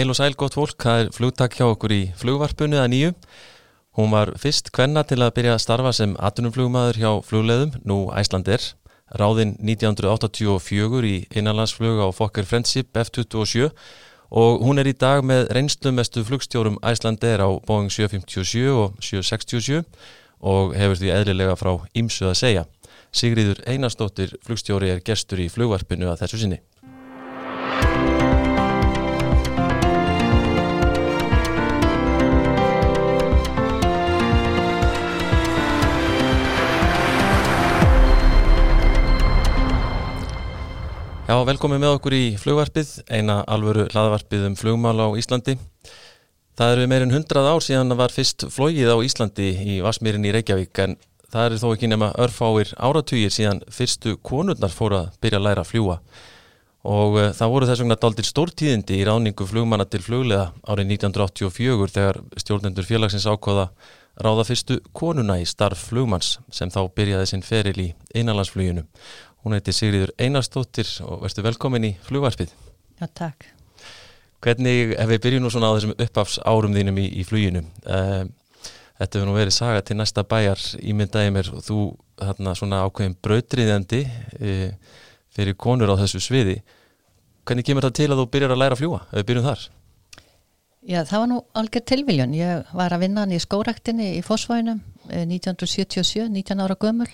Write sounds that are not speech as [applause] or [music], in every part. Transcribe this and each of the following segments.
Heil og sæl gott fólk, það er flugtak hjá okkur í flugvarpunni að nýju. Hún var fyrst kvenna til að byrja að starfa sem atunumflugmaður hjá flugleðum, nú Æslandir. Ráðinn 1984 í innanlandsflug á Fokker Friendship F-27 og hún er í dag með reynslumestu flugstjórum Æslandir á Boeing 757 og 767 og hefur því eðlilega frá ímsu að segja. Sigriður Einarstóttir flugstjóri er gestur í flugvarpinu að þessu sinni. Já, velkomin með okkur í flugvarpið, eina alvöru hlaðvarpið um flugmál á Íslandi. Það eru meirinn hundrað ár síðan það var fyrst flógið á Íslandi í Vasmírin í Reykjavík en það er þó ekki nema örfáir áratugir síðan fyrstu konurnar fóru að byrja að læra að fljúa. Og uh, það voru þess vegna daldir stórtíðindi í ráningu flugmanna til fluglega árið 1984 þegar stjórnendur félagsins ákváða ráða fyrstu konuna í starf flugmanns sem þá byrjaði sinn feril í einanlandsfluginu Hún heiti Sigriður Einarstóttir og verður velkomin í flugvarpið. Já, takk. Hvernig, ef við byrjum nú svona á þessum uppafs árum þínum í, í fluginu, uh, þetta hefur nú verið saga til næsta bæjar ímyndaði mér og þú þarna svona ákveðin brautriðjandi uh, fyrir konur á þessu sviði. Hvernig kemur það til að þú byrjar að læra að fljúa, ef við byrjum þar? Já, það var nú algjör tilviljun. Ég var að vinna hann í skóraktinni í Fossvænum 1977, 19 ára gömul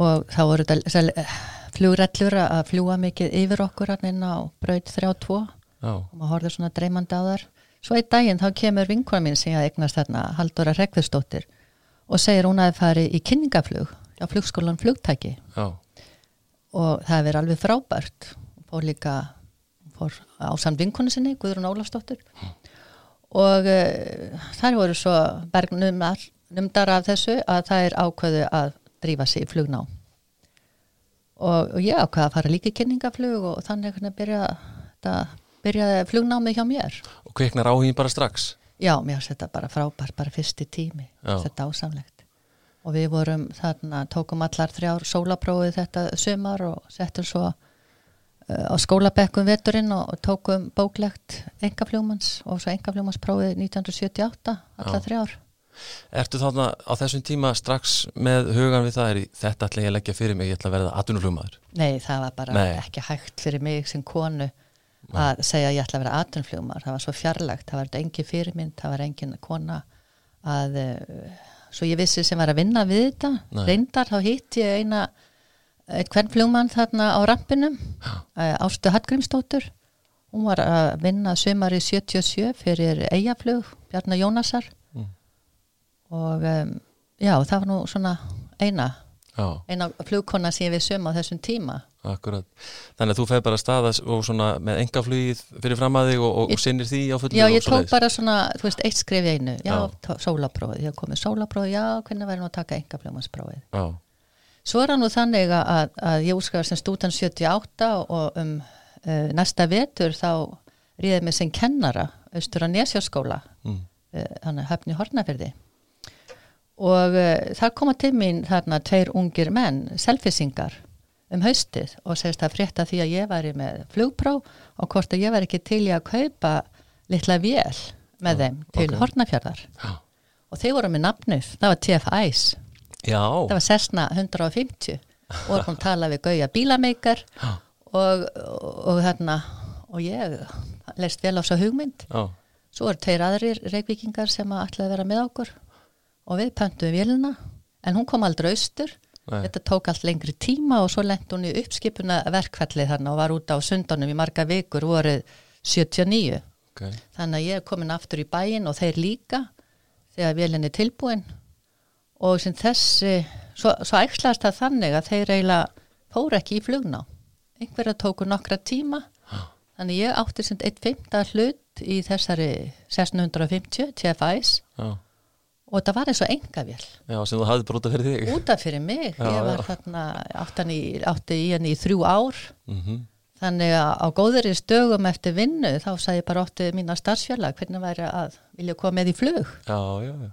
og þá voru þetta flugrællur að fljúa mikið yfir okkur hann inn á braut 32 Já. og maður horfður svona dreymandi á þar svo einn daginn þá kemur vinkona mín sem ég eignast þarna, Haldóra Rekvistóttir og segir hún að það fari í kynningaflug á flugskólan flugtæki Já. og það er alveg frábært fór líka fór á samt vinkonu sinni, Guðrún Ólafstóttir hm. og uh, þar voru svo bergnumdar af þessu að það er ákveðu að drífa sig í flugná. Og, og ég ákvaði að fara líka kynningaflug og þannig að byrja, byrjaði flugnámið hjá mér. Og kveiknar áhugin bara strax? Já, mér setja bara frábært, bara fyrsti tími. Þetta ásamlegt og við vorum þarna, tókum allar þrjár sólaprófið þetta sumar og settum svo uh, á skólabekkum veturinn og, og tókum bóklegt engafljómans og svo engafljómansprófið 1978 allar Já. þrjár Ertu þarna á þessum tíma strax með hugan við það er þetta ætla ég að leggja fyrir mig, ég ætla að verða atvinnuflugmaður? Nei, það var bara Nei. ekki hægt fyrir mig sem konu Nei. að segja að ég ætla að vera atvinnuflugmaður, það var svo fjarlagt, það var engin fyrirmynd, það var engin kona að, uh, svo ég vissi sem var að vinna við þetta, Nei. reyndar þá hitt ég eina, hvern flugmann þarna á rampinum, uh, Ástu Hallgrímsdóttur, hún var að vinna sömari 77 fyrir eigaflug, Bjarnar Jónasar og um, já, það var nú svona eina já. eina flugkonna sem við söm á þessum tíma. Akkurat, þannig að þú feð bara staðast og svona með engaflugið fyrir fram að þig og, og, og sinnir því á fullu Já, ég tók bara svona, þú veist, eitt skrif í einu. Já, já. sólaprófið, ég komið sólaprófið já, hvernig verður nú að taka engaflugmansprófið Já. Svo er það nú þannig að, að ég útskrifa sem stúdan 78 og um uh, næsta vetur þá ríðið mig sem kennara austur á Nesjaskóla mm. uh, hann er höfni Hortnafjörði og uh, það koma til mín þarna tveir ungir menn, selfisingar um haustið og segist að frétta því að ég væri með flugprá og hvort að ég væri ekki til í að kaupa litla vél með ja, þeim til okay. Hortnafjörðar ja. og þeir voru með nafnuf, það var TF-Æs það var Cessna 150 og vorum að tala við Gauja bílameikar ja. og, og, og þarna og ég leist vel á svo hugmynd svo eru tveir aðrir reykvikingar sem að ætlaði að vera með okkur og við pöntum vélina en hún kom aldrei austur. Nei. þetta tók allt lengri tíma og svo lengt hún í uppskipuna verkfallið þarna og var út á sundanum í marga vikur voruð 79 okay. þannig að ég er komin aftur í bæin og þeir líka þegar vélinn er tilbúin. Og sem þessi svo, svo ægslast það þannig að þeir eiginlega fóru ekki í flugná einhverja tóku nokkra tíma. Ah. þannig ég átti sem eitt fymta hlut í þessari 1650 TFIs ah og þetta var eins og engavél Já, sem þú hafði brútað fyrir þig. Útaf fyrir mig, já, ég var já. þarna í, átti í henni í þrjú ár. Mm -hmm. þannig að á góðurins dögum eftir vinnu þá sagði ég bara ótti mín að starfsfjöla hvernig væri að vilja koma með í flug? Já, já, já.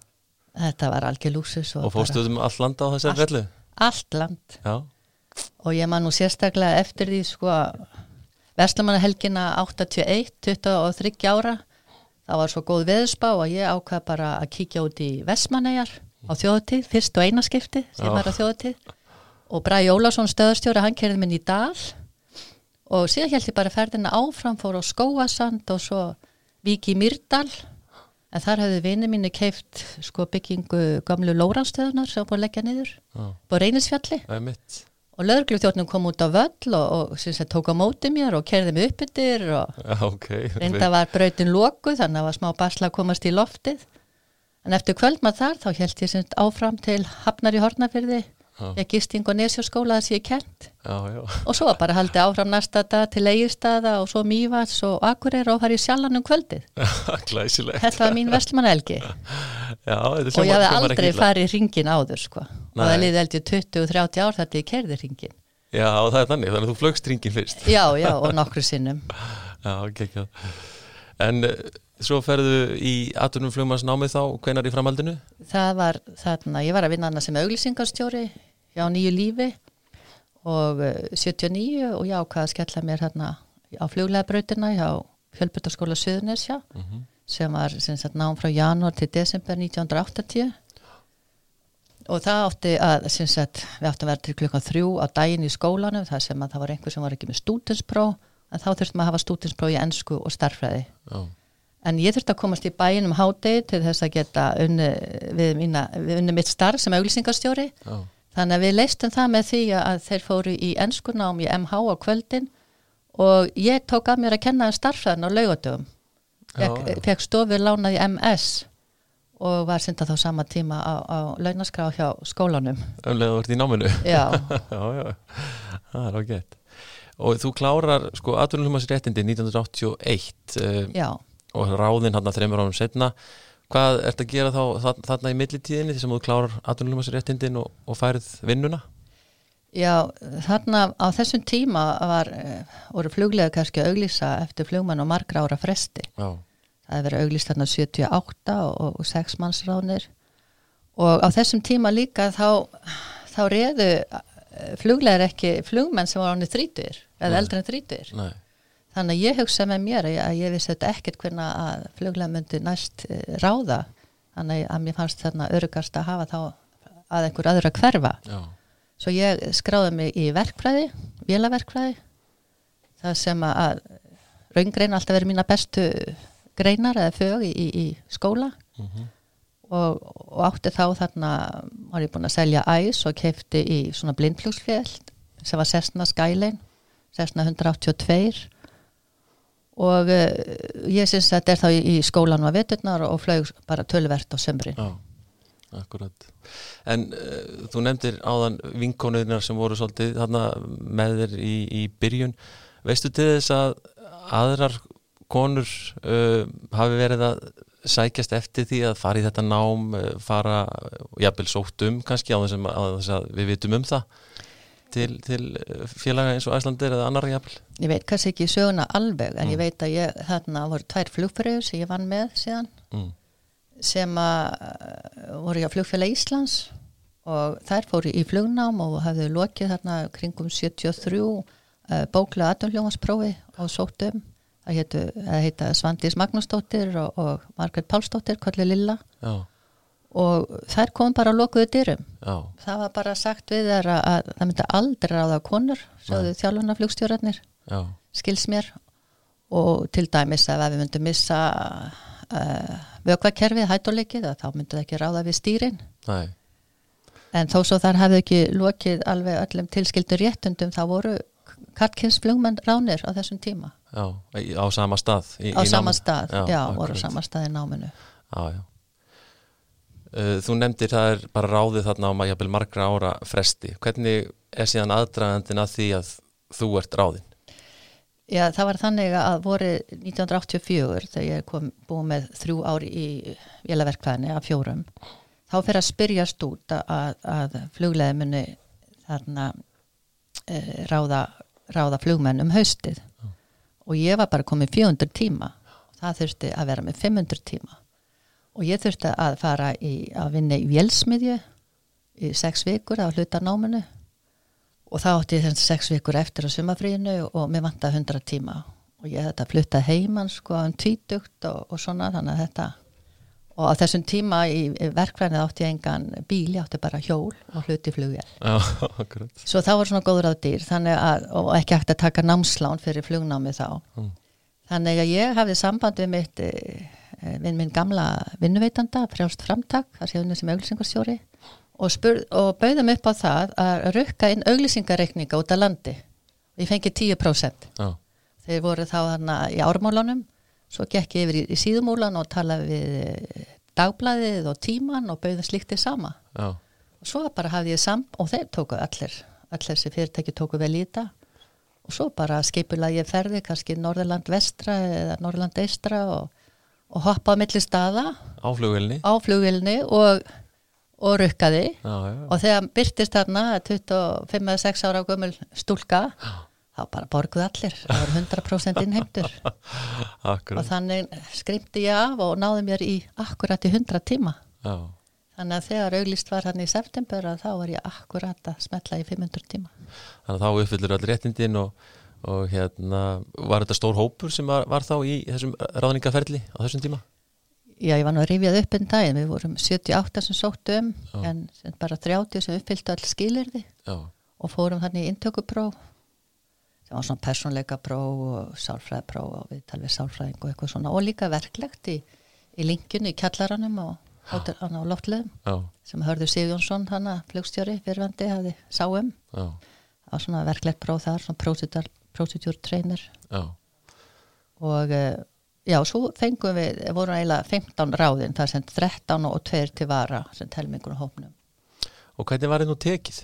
Þetta var algjör lúsus Og, og fórstuðum all land á þessari fellu? Allt land. Já. Og ég man nú sérstaklega eftir því sko Vestlamannahelgina 81, 23 ára það var svo góð veðspá að ég ákvað bara að kíkja út í Vestmannegar á þjóðutíð, fyrst og eina skipti sem var á þjóðutíð og Bræði Ólásson stöðarstjóri, hann kerði minn í dal. Og síðan held ég bara ferðina áfram fór á Skóasand og svo Viki Myrdal en þar hefði vinið mínu keift sko byggingu gamlu Lóranstöðunar sem búið að leggja niður búið reynisfjalli og lögurgljóðtjóknum kom út á völl og, og sagt, tók á móti mér og kerði mig upp yttir og okay. reynda var brautin lóku þannig að það var smá basla að komast í loftið en eftir kvöldmað þar þá held ég sagt, áfram til Hafnar í Hornafyrði ég gisting og nesjóskóla þess ég kent já, já. og svo bara haldi áfram næsta dag til Egilstaða og svo Mývats og Akureyra og farið sjallan um kvöldið [laughs] þetta var mín vestmannaelgi og ég hafði aldrei farið ringin áður sko. Og það liði eldi 20-30 ár þetta ég kerði ringin já og það er þannig, þannig að þú flögst ringin fyrst. Já já [laughs] og nokkru sinnum. Já ok, ekki en eh, Svo ferðu í aðtunum flugmannsnámið þá, hvenar í framhaldinu? Það var þarna, ég var að vinna hana sem auglýsingarstjóri hjá nýju lífi og 79 eh, og ég ákvaði að skella mér hérna á fluglegabrautina hjá Fjölbjörnskóla Suðunisja mm -hmm. sem var sem sagt, nám frá janúar til desember 1980 og það átti að sagt, við áttum að vera til klukkan þrjú á daginn í skólanum þar sem að það var einhver sem var ekki með stúdinspróf en þá þurftum að hafa stúdinspróf í ennsku og starfræði oh. en ég þurfti að komast í bæin um hádegi til þess að geta unni, við, mína, við unni mitt starf sem auglýsingarstjóri oh. Þannig að við leistum það með því að þeir fóru í ennskunám í MH á kvöldin og ég tók að mér að kenna starfræðin á laugatöfum. Fekk stofur lánað í MS og var syndað þá sama tíma á, á launaskrá hjá skólanum. Ömlega þú ert í náminu? Já. [laughs] já, já, það er ágætt. Og þú klárar sko aðvunulhumasréttindi 1981 uh, og ráðinn hann að þreymur ánum setna. Hvað ert að gera þá þarna í millitíðinni því sem þú klárar aðtunulumarsréttindin og, og færið vinnuna? Já, þarna á þessum tíma var, eh, voru fluglega kannski að auglýsa eftir flugmann og margra ára fresti. Já. Það verið auglýst þarna 78 og, og 6 mannsránir og á þessum tíma líka þá, þá reðu eh, fluglegar ekki flugmenn sem var ánið þrítur eða eldri en þrítur. Nei. Þannig að ég hugsa með mér að ég vissi þetta ekkert hvernig að fluglega myndi næst eh, ráða þannig að mér fannst þarna örugast að hafa þá að einhver aðra hverfa Já. svo ég skráði mig í verkfræði vélaverkfræði það sem að raungrein alltaf verið mína bestu greinar eða fög í, í, skóla mhm. -huh. og, og átti þá þarna var ég búin að selja æs og kefti í svona blindflúsfjöld sem var Cessna Skyline Cessna 182 og uh, ég syns að þetta er þá í, í skólan var veturnar og flög bara tölvert á sömrin Já, akkurat En uh, þú nefndir áðan vinkonuðinar sem voru svolítið með þér í, í byrjun veistu til þess að aðrar konur uh, hafi verið að sækjast eftir því að fara í þetta nám fara, jafnvel sótt um kannski á þess að við vitum um það til, til eh, félaga eins og Æslandir eða annar jafnvel? Ég veit kannski ekki söguna alveg en mm. ég veit að ég, þarna voru tvær flugfröður sem ég vann með síðan mm. sem að eh, voru á flugfélag Íslands og þær fóru í flugnám og hafðu lokið þarna kringum 73 uh, bóklega aðdunljómasprófi á sótum það heita Svandís Magnúsdóttir og, og Margret Pálsdóttir, Kolli Lilla. Já. Og þær kom bara að lokuðu dyrum. Já. það var bara sagt við þær að, að það myndi aldrei ráða konur sáðu þjálfuna flugstjórarnir skils mér. Og til dæmis að ef við myndum missa uh, vökvakerfið hættuleikið þá myndi það ekki ráða við stýrin. Nei. en þó svo þar hefðu ekki lokið alveg öllum tilskildur réttundum þá voru Karkins flugmenn ránir á þessum tíma Já, á sama stað í, á í sama náminu. stað, já, já voru á sama stað í náminu Já, já Eh, þú nefndir það er bara ráðið þarna á maður margra ára fresti. Hvernig er síðan aðdragandin að því að þú ert ráðin? Já, það var þannig að voru 1984 þegar ég kom búið með þrjú ári í vélaverkvæðinni af fjórum. Þá fyrir að spyrjast út að, að flugleði muni þarna e, ráða, ráða flugmenn um haustið. Og ég var bara komið 400 tíma. Það þurfti að vera með 500 tíma. Og ég þurfti að fara í, að vinna í vélsmiðju í sex vikur á hlutanáminu og þá átti ég þess sex vikur eftir á sumafríinu og mér vant að hundra tíma. Og ég þetta flutta heimann sko um tvítugt og, og svona þannig að þetta og á þessum tíma í verkfræðinu átti ég engan bíl, ég átti bara hjól og hluti flugjar [laughs] svo þá var svona góður á dýr að, og ekki hægt að taka námslán fyrir flugnámi þá. Mm. þannig að ég hafði samband við mitt eh, við minn gamla vinnuveitanda frjálst framtak, það séu henni sem auglýsingarstjóri og, og bauðum upp á það að rukka inn auglýsingareikninga út af landi. Og ég fengi 10% Já. þeir voru þá þarna í ármálunum svo gekk ég yfir í, í síðumúlan og talaði við eh, dagblæðið og tíman og bauðum sliktið sama. Já. og svo bara hafði ég samt og þeir tóku allir, allir þessi fyrirtæki tóku vel í þetta. Og svo bara skipula ég ferði kannski Norðurland vestra eða Norðurland eistra og, og hoppaði millir staða. Á flugvilni, á flugvilni og, og rukkaði. Já, já. og þegar byrtist þarna 25-6 ára gömul stúlka já þá bara borguð allir, það var 100% innheimtur. [laughs] Og þannig skrimti ég af og náði mér í akkurat í 100 tíma. Já. þannig að þegar auglist var hann í september þá var ég akkurat að smetla í 500 tíma. Þannig að þá uppfyllur allir réttindin og, og hérna var þetta stór hópur sem var, var þá í þessum ráðningaferli á þessum tíma? Já, ég var nú að rifjað upp einn dag við vorum 78 sem sóttum en bara 30 sem uppfylltu all skilirði Já. og fórum þannig í intökupróf það var svona personleika próf og sálfræðipróf og við talum við sálfræðing og eitthvað svona. Og líka verklegt í, í linkinu í kjallaranum og á loftleðum sem hörður Sigjónsson hana fljókstjóri fyrirvandi hafi sáum það var svona verklegt próf þar svona procedure-trainer og eh, já, svo fengum við voru eiginlega 15 ráðin það sem 13 og 2 til vara sem telmingur og hópnum. Og hvernig var það nú tekið?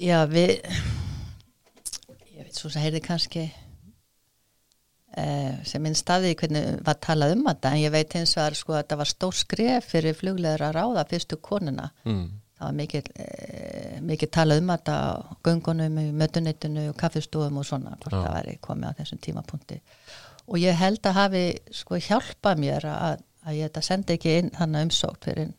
Já, við svo sem heyrði kannski eh, sem minn staði hvernig var talað um þetta en ég veit eins og sko að það var stór skref fyrir flugleður að ráða fyrstu konuna mm. það var mikið, eh, mikið talað um þetta gungunum, mötunitinu, kaffestofum og svona hvort Já. það væri komið á þessum tímapunkti og ég held að hafi sko hjálpað mér að, að ég þetta sendi ekki inn þannig umsókt fyrir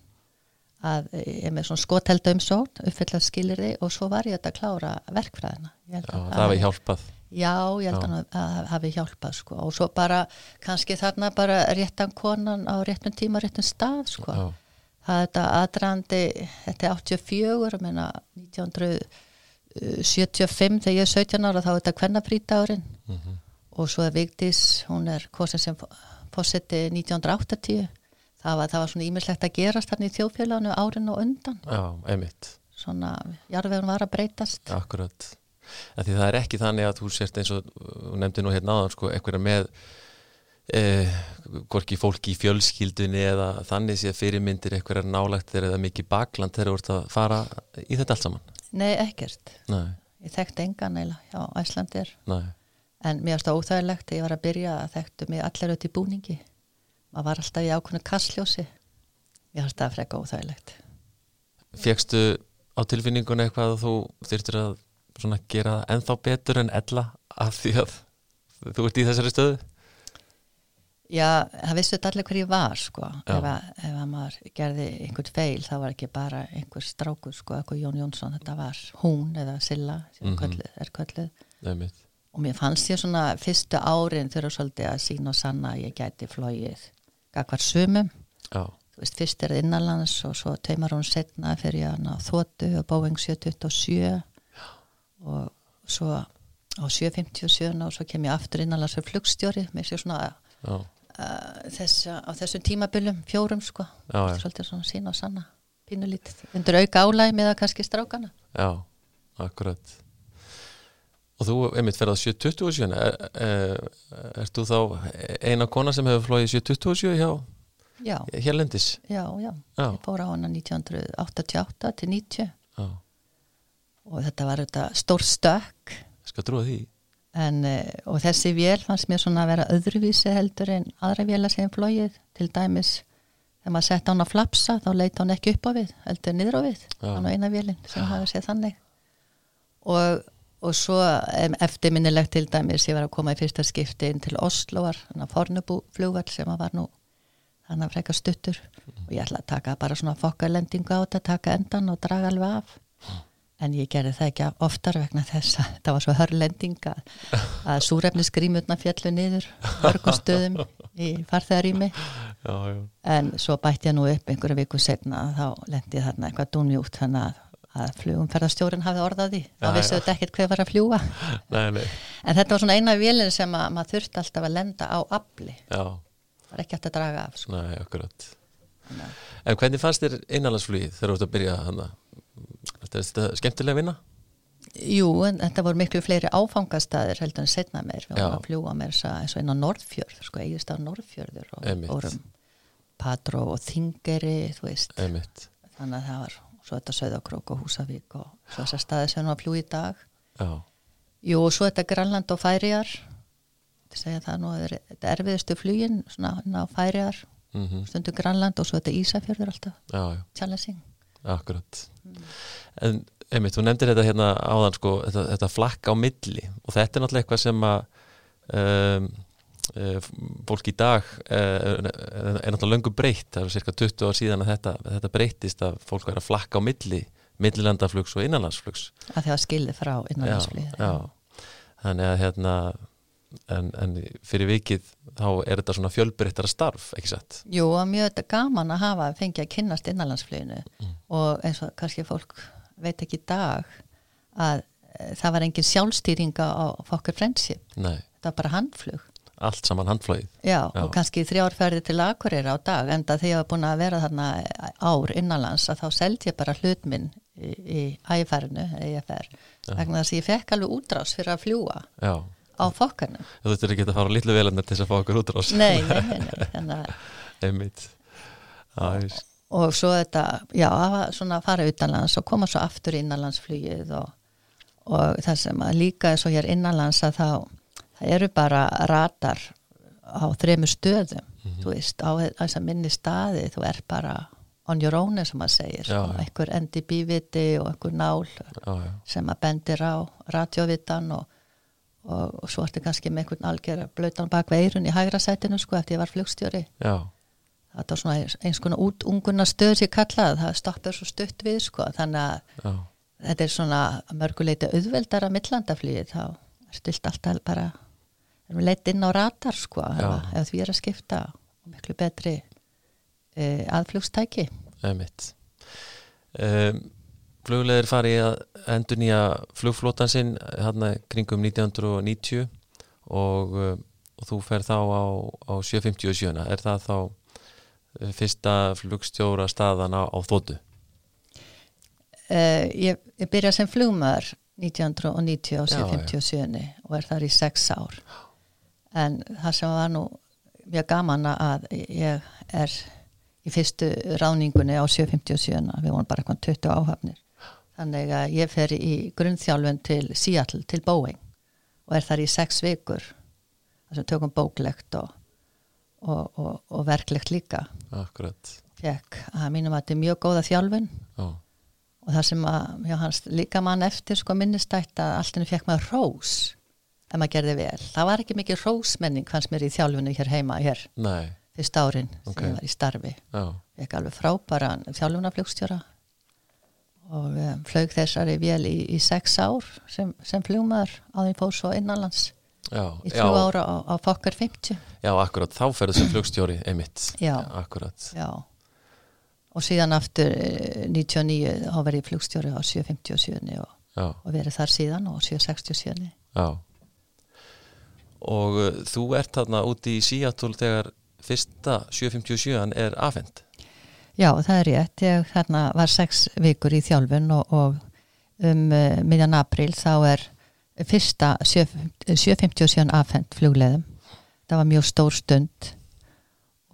að ég er með svona skotelda umsótt uppfyllast skilir þið og svo var ég að klára verkfræðina Já, það hefði hjálpað Já, ég held að það hefði hjálpað sko. og svo bara, kannski þarna bara réttan konan á réttum tíma réttum stað sko. það er þetta aðdrandi, þetta er 84 ég meina 1975 þegar ég er 17 ára þá er þetta kvennafrítárin mm -hmm. og svo er Vigdís, hún er kosin sem fósetti 1980 það var, það var svona ímislegt að gerast þannig í þjóðfélaginu árin og undan. Já, einmitt. Svona, jarðvegun var að breytast. Akkurat, en því það er ekki þannig að þú sért eins og, nefndi nú hérna áðan sko, eitthvað með eh, hvorki fólki í fjölskyldunni eða þannig sé fyrirmyndir eitthvað er nálagt eða mikið bakland þegar þú ert að fara í þetta allt saman? Nei, ekkert. Nei. Ég þekkti engan eila, já, Æslandir Nei. en mér erst óþægilegt þegar ég var að byrja að þekktu mig allir öll í búningi maður var alltaf í ákveðinu kassljósi ég harst að freka óþægilegt. Fegstu á tilfinningunni eitthvað að þú þurftir að gera ennþá betur en ella af því að þú ert í þessari stöðu? Já, það vissu þetta allir hverju var sko, ef að, ef að maður gerði einhvern feil, það var ekki bara einhver strákur sko, eitthvað Jón Jónsson þetta var. Hún eða Silla sem mm -hmm. kölluð, er kölluð. Nefnitt. og mér fannst ég svona fyrstu árin þurfa svolítið að sína og sanna að ég gæti flóið gagvar sumum. Veist, fyrst er það innanlands og svo teimar hún setna fyrir hann á Þóttu og Boeing 727 og svo á 757 og svo kem ég aftur innanlands fyrir flugstjóri. Með sér svona uh, þessa, á þessum tímabyljum fjórum sko, Já, svolítið svona sína og sanna pínulítið, undir auka álæg með að kannski strákana. Já, akkurat Og þú, einmitt, ferðað 727, er, er, er þú þá eina kona sem hefur flóið 727 hjá já. hérlendis? Já, já, já, ég fór á hana 1988 til 90 já. og þetta var þetta stór stökk. Ska trúa því? En, eh, og þessi vél fannst mér svona að vera öðruvísi heldur en aðra vél að segja flóið, til dæmis þegar maður sett á flapsa þá leita hann ekki upp á við, heldur niður á við, hann á eina vélinn sem hafa séð þannig og og svo eftirminnilegt til dæmis ég var að koma í fyrsta skipti inn til Osloar þannig að Fornubú flugvall sem var nú þannig að freka stuttur. Og ég ætla að taka bara svona fokkalendingu á þetta taka endan og draga alveg af. En ég gerði það ekki oftar vegna þess að það var svo hörlending að, að súrefnisgrímutna fjallu niður mörgum stöðum í farþegarými. En svo bætti ég nú upp einhverju viku setna þá lendi þarna eitthvað dúnjútt þannig að, að flugumferðarstjórin hafi orðaði þá vissu þetta ekkert hver var að fljúa [laughs] nei, nei. en þetta var svona eina vélinn sem að maður þurfti alltaf að lenda á afli það var ekki alltaf að draga af sko. Nei, akkurat En hvernig fannst þér innanlandsflugið þegar þú ætti að byrja hana? Er þetta skemmtilega að vinna? Jú, en þetta voru miklu fleiri áfangastæðir heldur en setna meir við varum að fljúa að eins og inn á Norðfjörð sko, eigist á Norðfjörður og vorum Patró og Þingeri þú veist Einmitt. þannig að það var svo þetta Söðakrók og Húsavík og svo þessar staði sem við varum að fljúa í dag. Já. Jú, og svo þetta Grænland og Færiar þetta segja það nú þetta erfiðustu flugin svona á Færiar mm -hmm. stundu Grænland og svo þetta Ísafjörður alltaf. Challenging. Akkurat. Mm. En einmitt, þú nefndir þetta hérna áðan sko, þetta, þetta flakka á milli. Og þetta er náttúrulega eitthvað sem að um, fólk í dag er, er náttúrulega löngu breytt. Það er cirka 20 ár síðan að þetta, þetta breytist að fólk verður að flakka á milli millilandaflugs og innanlandsflugs. Að það skilði frá innanlandsflug þannig að hérna en, en fyrir vikið þá er þetta svona fjölbreyttara starf, ekki sett? Jú, og mjög gaman að hafa fengið að kynnast innanlandsfluginu. Mm. og eins og kannski fólk veit ekki í dag að e, það var engin sjálfstýringa á fokkar friendship, Nei. það var bara handflug Allt saman handflögið. Já, Já, og kannski þrjárferði til Akureyri á dag, enda þegar ég var búin að vera þarna ár innanlands að þá seldi ég bara hlutminn í, í æfærinu, EFR, vegna þess að ég fekk alveg útrás fyrir að fljúa. Já. á fokkarnum Þú þurftir ekki að fara litlu velarnir til þess að fá okkur út rás Nei, nei, [laughs] nei Einmitt. Og, og svo þetta, já, að fara utanlands og koma svo aftur innanlandsflugið og, og það sem að líka er svo hér innanlands að þá það eru bara ratar á þremu stöðum mm -hmm. þú veist, á þess að minni staði. Þú er bara on your own sem maður segir, já, sko, einhver endi bíviti og einhver nál já, sem að bendir á ratjóvitan og og, og svo ertu kannski með einhvern algjör blöytan bak veirun í hægra sætinu sko eftir ég var flugstjóri. Já. það var svona eins konar út unguna stöð sem ég kallaði, það. Stoppur svo stutt við sko. Þannig að þetta er svona mörguleiti auðveldara millandaflýði þá er stilt alltaf bara erum leitt inn á ratar sko ef því er að skipta miklu betri e, aðflugstæki. Eða mitt um, flugleðir fari að endur nýja flugflótan sinn hérna kringum 1990 og, uh, og þú fer þá á, á 757 er það þá uh, fyrsta flugstjóra staðan á, á þóttu? Uh, ég, ég byrja sem flugmaður 1990 á 757 og er þar í 6 ár en það sem var nú mjög gaman að ég er í fyrstu ráningunni á 757 við vorum bara 20 áhafnir þannig að ég fer í grunnþjálfun til Seattle, til Boeing og er þar í sex vikur. Þar sem tökum bóklegt og, og, og, og verklegt líka. Akkurat. Fekk að mínum að þetta er mjög góða þjálfun. Oh. og það sem að já, hans, líka mann eftir sko minnistætt að alltaf fekk maður rós ef maður gerði vel. Það var ekki mikið rósmenning fannst mér í þjálfunni hér heima hér Nei. fyrst árin okay. sem ég var í starfi. Fekk alveg frábæra þjálfunaflugstjóra og um, flög þessari vél í, í sex ár sem, sem fljómaður á því fór svo innanlands. Já, í þrjú ára á, á fokkar 50 Já, akkurat, þá ferður sem flugstjóri einmitt, já, akkurat. Já, og síðan aftur 99 eh, þá verði flugstjóri á 757 og, og verið þar síðan og 767 Já og uh, þú ert þarna úti í Seattle þegar fyrsta 757 er afhengt Já, það er rétt. Ég þarna var sex vikur í þjálfun og, og um uh, miðjan april þá er fyrsta 757 afhengt flugleðum. Það var mjög stór stund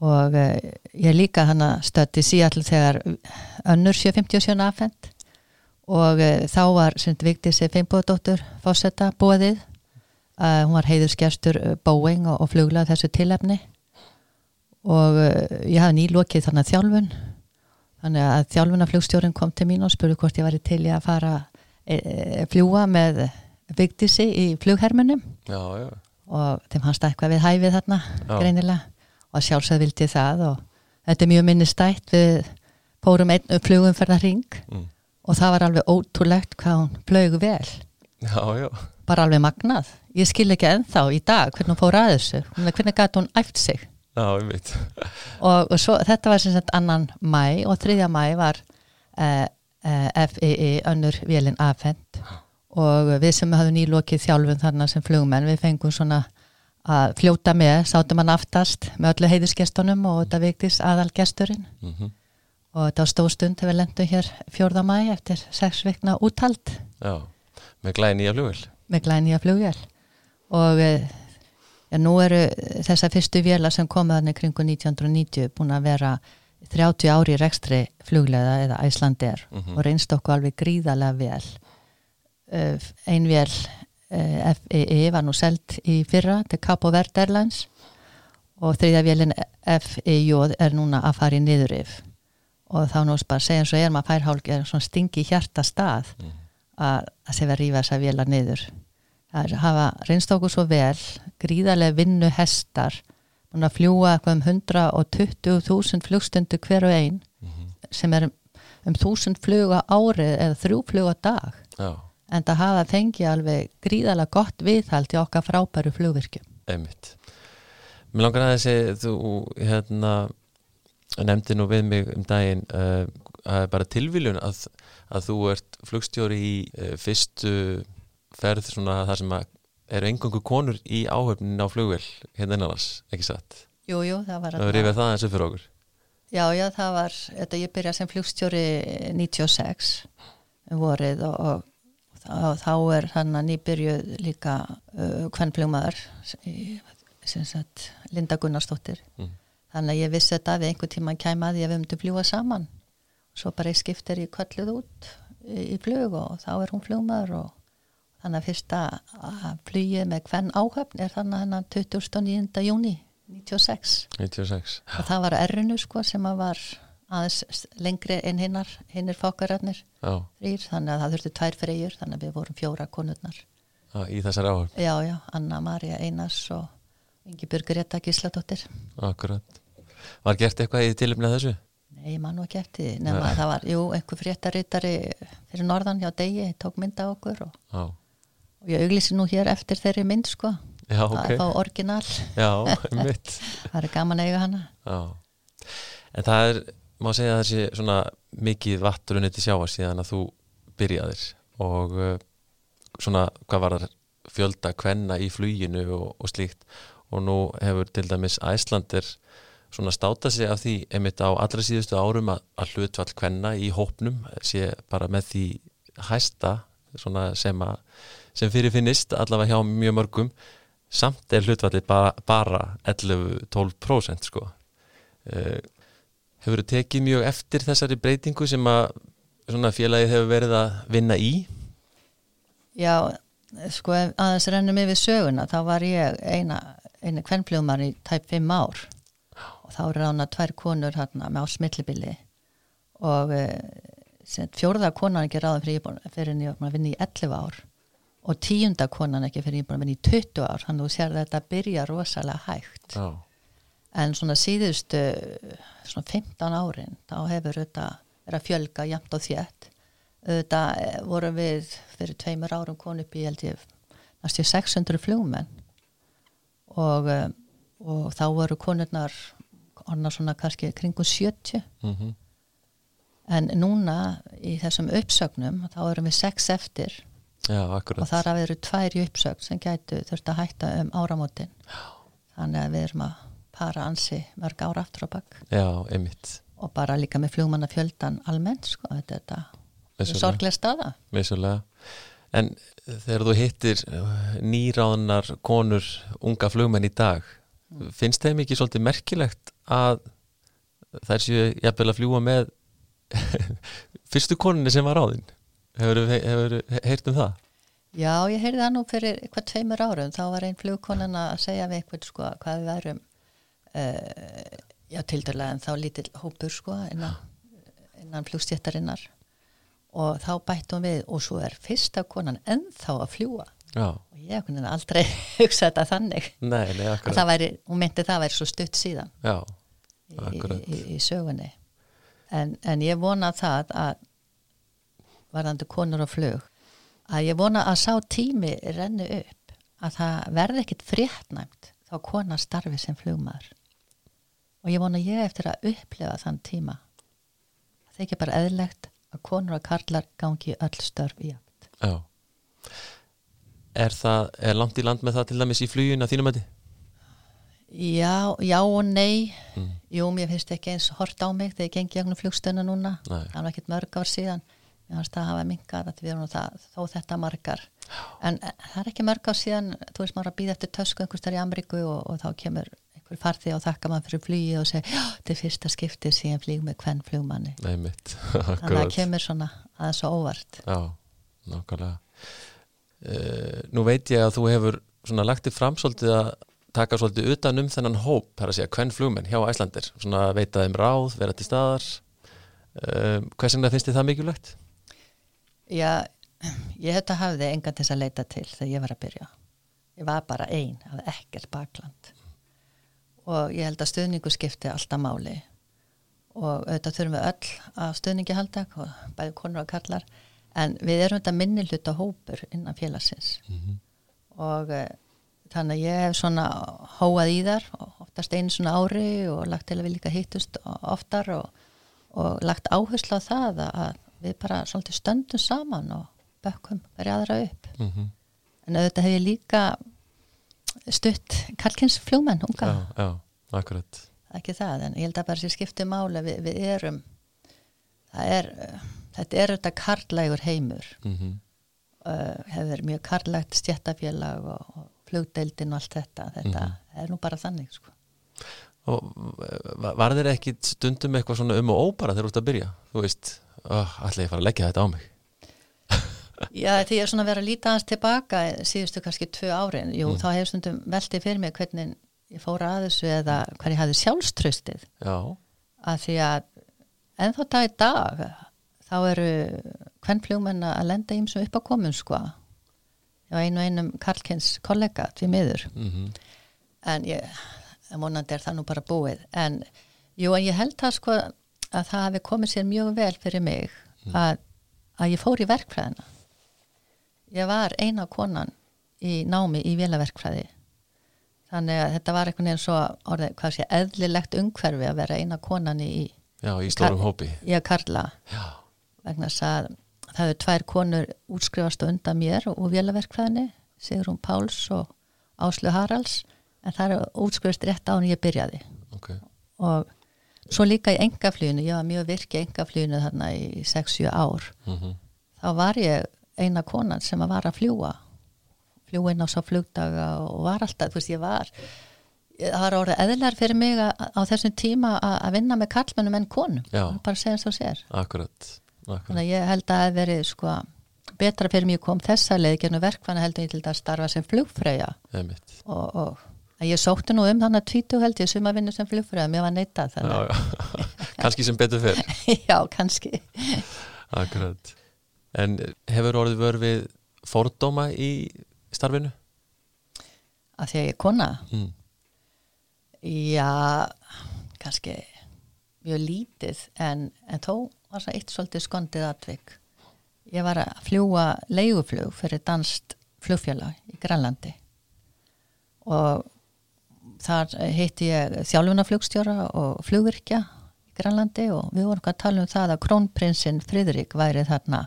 og uh, ég líka hana stötti síall þegar önnur 757 afhengt og uh, þá var Vigdís Finnbóðdóttur fósetta bóðið. Hún var heiðurskerstur Boeing og, og fluglega þessu tilefni. Og ég hafði nýlokið þannig þjálfun. Þannig að þjálfunaflugstjórin kom til mín og spurði hvort ég var til í að fara e, e, fljúa með Vigdísi í flughermunum já, já. og þeim hans eitthvað við hæfið þarna já. greinilega. Og sjálfsögð vildi það og þetta er mjög minnistætt við fórum einn flugumferðarring mm. og það var alveg ótrúlegt hvað hún flög vel. Bara alveg magnað ég skil ekki enþá í dag hvernig hún fór að þessu. Hvernig gæti hún æft sig? Já, [laughs] og, og svo, þetta var sem sagt annan mæ og þriðja mæ var uh, uh, FEE önnur vélinn afhend og við sem hafum nýlokið þjálfum þarna sem flugmenn við fengum svona að fljóta með, sátum hann aftast með öllu heiðusgestunum og þetta viktist aðalgesturinn. Mm -hmm og þetta var stóð stund þegar við lendum hér fjórða mæ eftir sex vikna úttald Já, með glæði nýja flugvel með glæði nýja flugvel og ja, nú eru þessar fyrstu vila sem komaðan í kringu 1990 búin að vera 30 ári í rekstri fluglega eða Æslander mm -hmm. og reynst okkur alveg gríðarlega vel ein vel FEE e var nú selt í fyrra til Capo Verde Airlines og þriðja velin FEJ er núna að fara í niður yfir og þá nú bara segja eins og er maður færhálk er svona stingi hjarta stað mm. að að rífa þess að vila niður það að hafa reynst okkur svo vel gríðarlega vinnu hestar að fljúa eitthvað um 120.000 flugstundu hver og einn mm -hmm. sem er um 1000 fluga árið eða þrjú fluga dag Já. en það hafa fengið alveg gríðarlega gott viðhald í okkar frábæru flugvirkjum Einmitt Mér langar að þessi þú hérna nefndi nú við mig um daginn uh, að bara tilviljun að, að þú ert flugstjóri í uh, fyrstu ferð svona þar sem eru engangu konur í áhöfnin á flugvel hérna innanars, ekki satt? Jú, jú, það var að það rifja það eins og fyrir okkur. Já, já, það var, þetta ég byrjaði sem flugstjóri 96 um vorið og, og þá, þá er hann að nýbyrjuð líka uh, flugmaður sagt Linda Gunnarsdóttir. Mm. Þannig að ég vissi þetta við einhver tíma kæmaði að við að fljúa saman. Svo bara ég skiptir í kölluð út í, flug og þá er hún fljómaður og þannig að fyrsta flugið með hvern áhöfn er þannig að 29. júni 96. 96 og það var errinu sko sem að var aðeins lengri en hinnar hinnir fókararnir þannig að það þurfti tvær freyjur þannig að við vorum fjóra konurnar Já, í þessari áhöfn? Já, já, Anna Maria Einars og Ingi Björgur Retta Gísladóttir Akkurat Var gert eitthvað í tilumlega þessu? Nei, ég man nú ekki eftir nema það var, jú, einhver fréttarittari fyrir norðan hjá degi, tók mynda okkur og, og ég auglísi nú hér eftir þeirri mynd sko. Já, okay. það er þá orginal. Já, [laughs] Það er gaman að eiga hana. Já. En það er, má segja að það sé svona mikið vattur unnið til sjáa síðan að þú byrjaðir. Og uh, svona, hvað var það fjölda kvenna í fluginu og, og slíkt. Og nú hefur til dæmis Æslandir svona státa sig af því einmitt á allra síðustu árum að, að hlutvall kvenna í hópnum sé bara með því hæsta sem, að, sem fyrirfinnist allavega hjá mjög mörgum samt er hlutvalli bara, bara 11-12% sko. Uh, hefur þið tekið mjög eftir þessari breytingu sem að félagið hefur verið að vinna í? Já sko aðeins rennum yfir söguna þá var ég eina, eina kvennfljómar í tæp 5 ár. Og þá rána tvær konur hérna með ásmillibili og e, fjórða konan ekki ráðan fyrir, fyrir að vinna í 11 ár og tíunda konan ekki fyrir ég var að vinna í 20 ár þannig að þú sér að þetta byrja rosalega hægt. Oh. en svona síðustu svona 15 árin þá hefur þetta verið að fjölga jæmt og þétt. Þetta eh, voru við fyrir tveimur árum konu upp í næstu 600 fljómen og, eh, og þá voru konurnar orna svona kannski kringum 70 mm -hmm. en núna í þessum uppsögnum þá erum við 6 eftir Já, og þar að við erum tvær í uppsögn sem gætu þurft að hætta um áramótin. Þannig að við erum að para ansi mörg ára aftur á bakk og bara líka með fljómanafjöldan almennt sko, þetta er sorglega staða. Vissulega. en þegar þú hittir nýráðnar konur unga fljóman í dag mm. finnst þeim ekki svolítið merkilegt að þær séu jafnvel að fljúa með [laughs] fyrstu koninni sem var á þinn hefur þú heyrt um það? Já, ég heyrði það nú fyrir eitthvað tveimur árum, þá var einn flugkonan að segja við eitthvað sko hvað við værum uh, já, til dæla en þá lítill hópur sko innan, innan flugstjættarinnar og þá bættum við og svo er fyrsta konan ennþá að fljúa Já. og ég hef aldrei [laughs] hugsað þetta þannig. Nei, nei, að það væri, hún myndi það væri svo stutt síðan Já, í, í, í sögunni. En, en ég vona það að varðandi konur og flug að ég vona að sá tími renni upp að það verði ekkit fréttnæmt þá kona starfi sem flugmaður. Og ég vona ég eftir að upplefa þann tíma. Það er ekki bara eðlegt að konur og karlar gangi öll störf í aft Já. Er það, er langt í land með það til dæmis í flugin að þínum að þið? Já, já og nei. Mm. Jú, mér finnst ekki eins hort á mig þegar ég gengi gegnum flugstöna núna. Það var ekkert mörg ár síðan ég finnst að hafa það, þó þetta margar. En eh, það er ekki mörg ár síðan þú veist maður að býða eftir tösku einhvers þar í Ameríku og, og þá kemur einhver farði og þakka maður fyrir flugi og segja þetta er fyrsta skiptið síðan flíg með hvern flugmanni. [laughs] Þannig að það kemur svona aðeins og óvart. Já, nákvæmlega. Uh, Nú veit ég að þú hefur svona lagt í framsóldið að taka svolítið utan um þennan hóp, það er að segja, hvern flugmenn hjá Æslandir, svona veita þeim ráð, vera til staðar. Um, hvers vegna finnst þið það mikilvægt? Já, ég þetta hafði engan til að leita til þegar ég var að byrja. Ég var bara einn, hafði ekkert bakland. Og ég held að stöðningu skipti alltaf máli. Og auðvitað þurfum við öll að stöðningi halda, bæði konur og kallar en við erum þetta minni hluta hópur innan félagsins. Mm -hmm. og eh, þannig að ég hef svona hóað í þar oftast einu svona ári og lagt til að við líka hittust oftar og, og lagt áherslu á það að við bara svolítið stöndum saman og bökkum verið aðra upp mm -hmm. en auðvitað hef ég líka stutt Karlkins fljómenn unga Já, já, akkurat ekki það, en ég held að bara sér skiptið máli við, við erum það er, þetta er auðvitað karlægur heimur mm -hmm. uh, hefur mjög karlægt stjættafélag og, og flugdeildin og allt þetta þetta mm -hmm. er nú bara þannig sko. og var þeir ekki stundum eitthvað svona um og óbara þegar þú ert að byrja þú veist, allir ég fara að leggja þetta á mig [laughs] Já, því ég er svona að vera að líta hans tilbaka síðustu kannski tvö árin, jú, mm. þá hefur stundum veldið fyrir mig hvernig ég fóra að þessu eða hvað ég hafði sjálfströstið Já. að því að ennþá dag í dag þá eru hvern fljómenn að lenda ímsum upp á komun sko já, einu einum Karlkins kollega til miður mm -hmm. en ég vonandi er það nú bara búið en jú, en ég held það sko að það hefði komið sér mjög vel fyrir mig mm. að, að ég fór í verkfræðina ég var eina konan í námi í vélaverkfræði þannig að þetta var einhvern veginn svo orðið, hvað sé, eðlilegt umhverfi að vera eina konan í Já, í stórum hópi Í að karla Já. vegna að það hefur tvær konur útskrifast undan mér og vélaverkfræðinni Sigrun Páls og Áslu Haralds en það er útskrifast rétt án ég byrjaði okay. og svo líka í engaflýinu, ég var mjög virki í engaflýinu þarna í 6-7 ár. Mm -hmm. þá var ég eina konan sem var að fljúa fljúa inn á svo flugdaga og var alltaf, þú veist ég var það var orðið eðlar fyrir mig að, á þessum tíma að vinna með kallmennum en konum, bara segja svo sér. Akkurat Þannig að ég held að það hef verið sko betra fyrir mig kom þessa leið genið verkvæna heldur ég til að starfa sem flugfröya og, og að ég sótti nú um þannig að tvítu held ég sem að vinna sem flugfröya, mér var neytað [laughs] Kanski sem betur fyrr [laughs] Já, kannski Akkurat En hefur orðið verið fordóma í starfinu? Að því að ég er kona? Mm. Já, kannski mjög lítið en, en þó var það eitt svolítið skondið atvik ég var að fljúa leiguflug fyrir danst flugfjöla í Grænlandi og þar hitti ég þjálfunaflugstjóra og flugvirkja í Grænlandi og við vorum að tala um það að krónprinsinn Fridrik væri þarna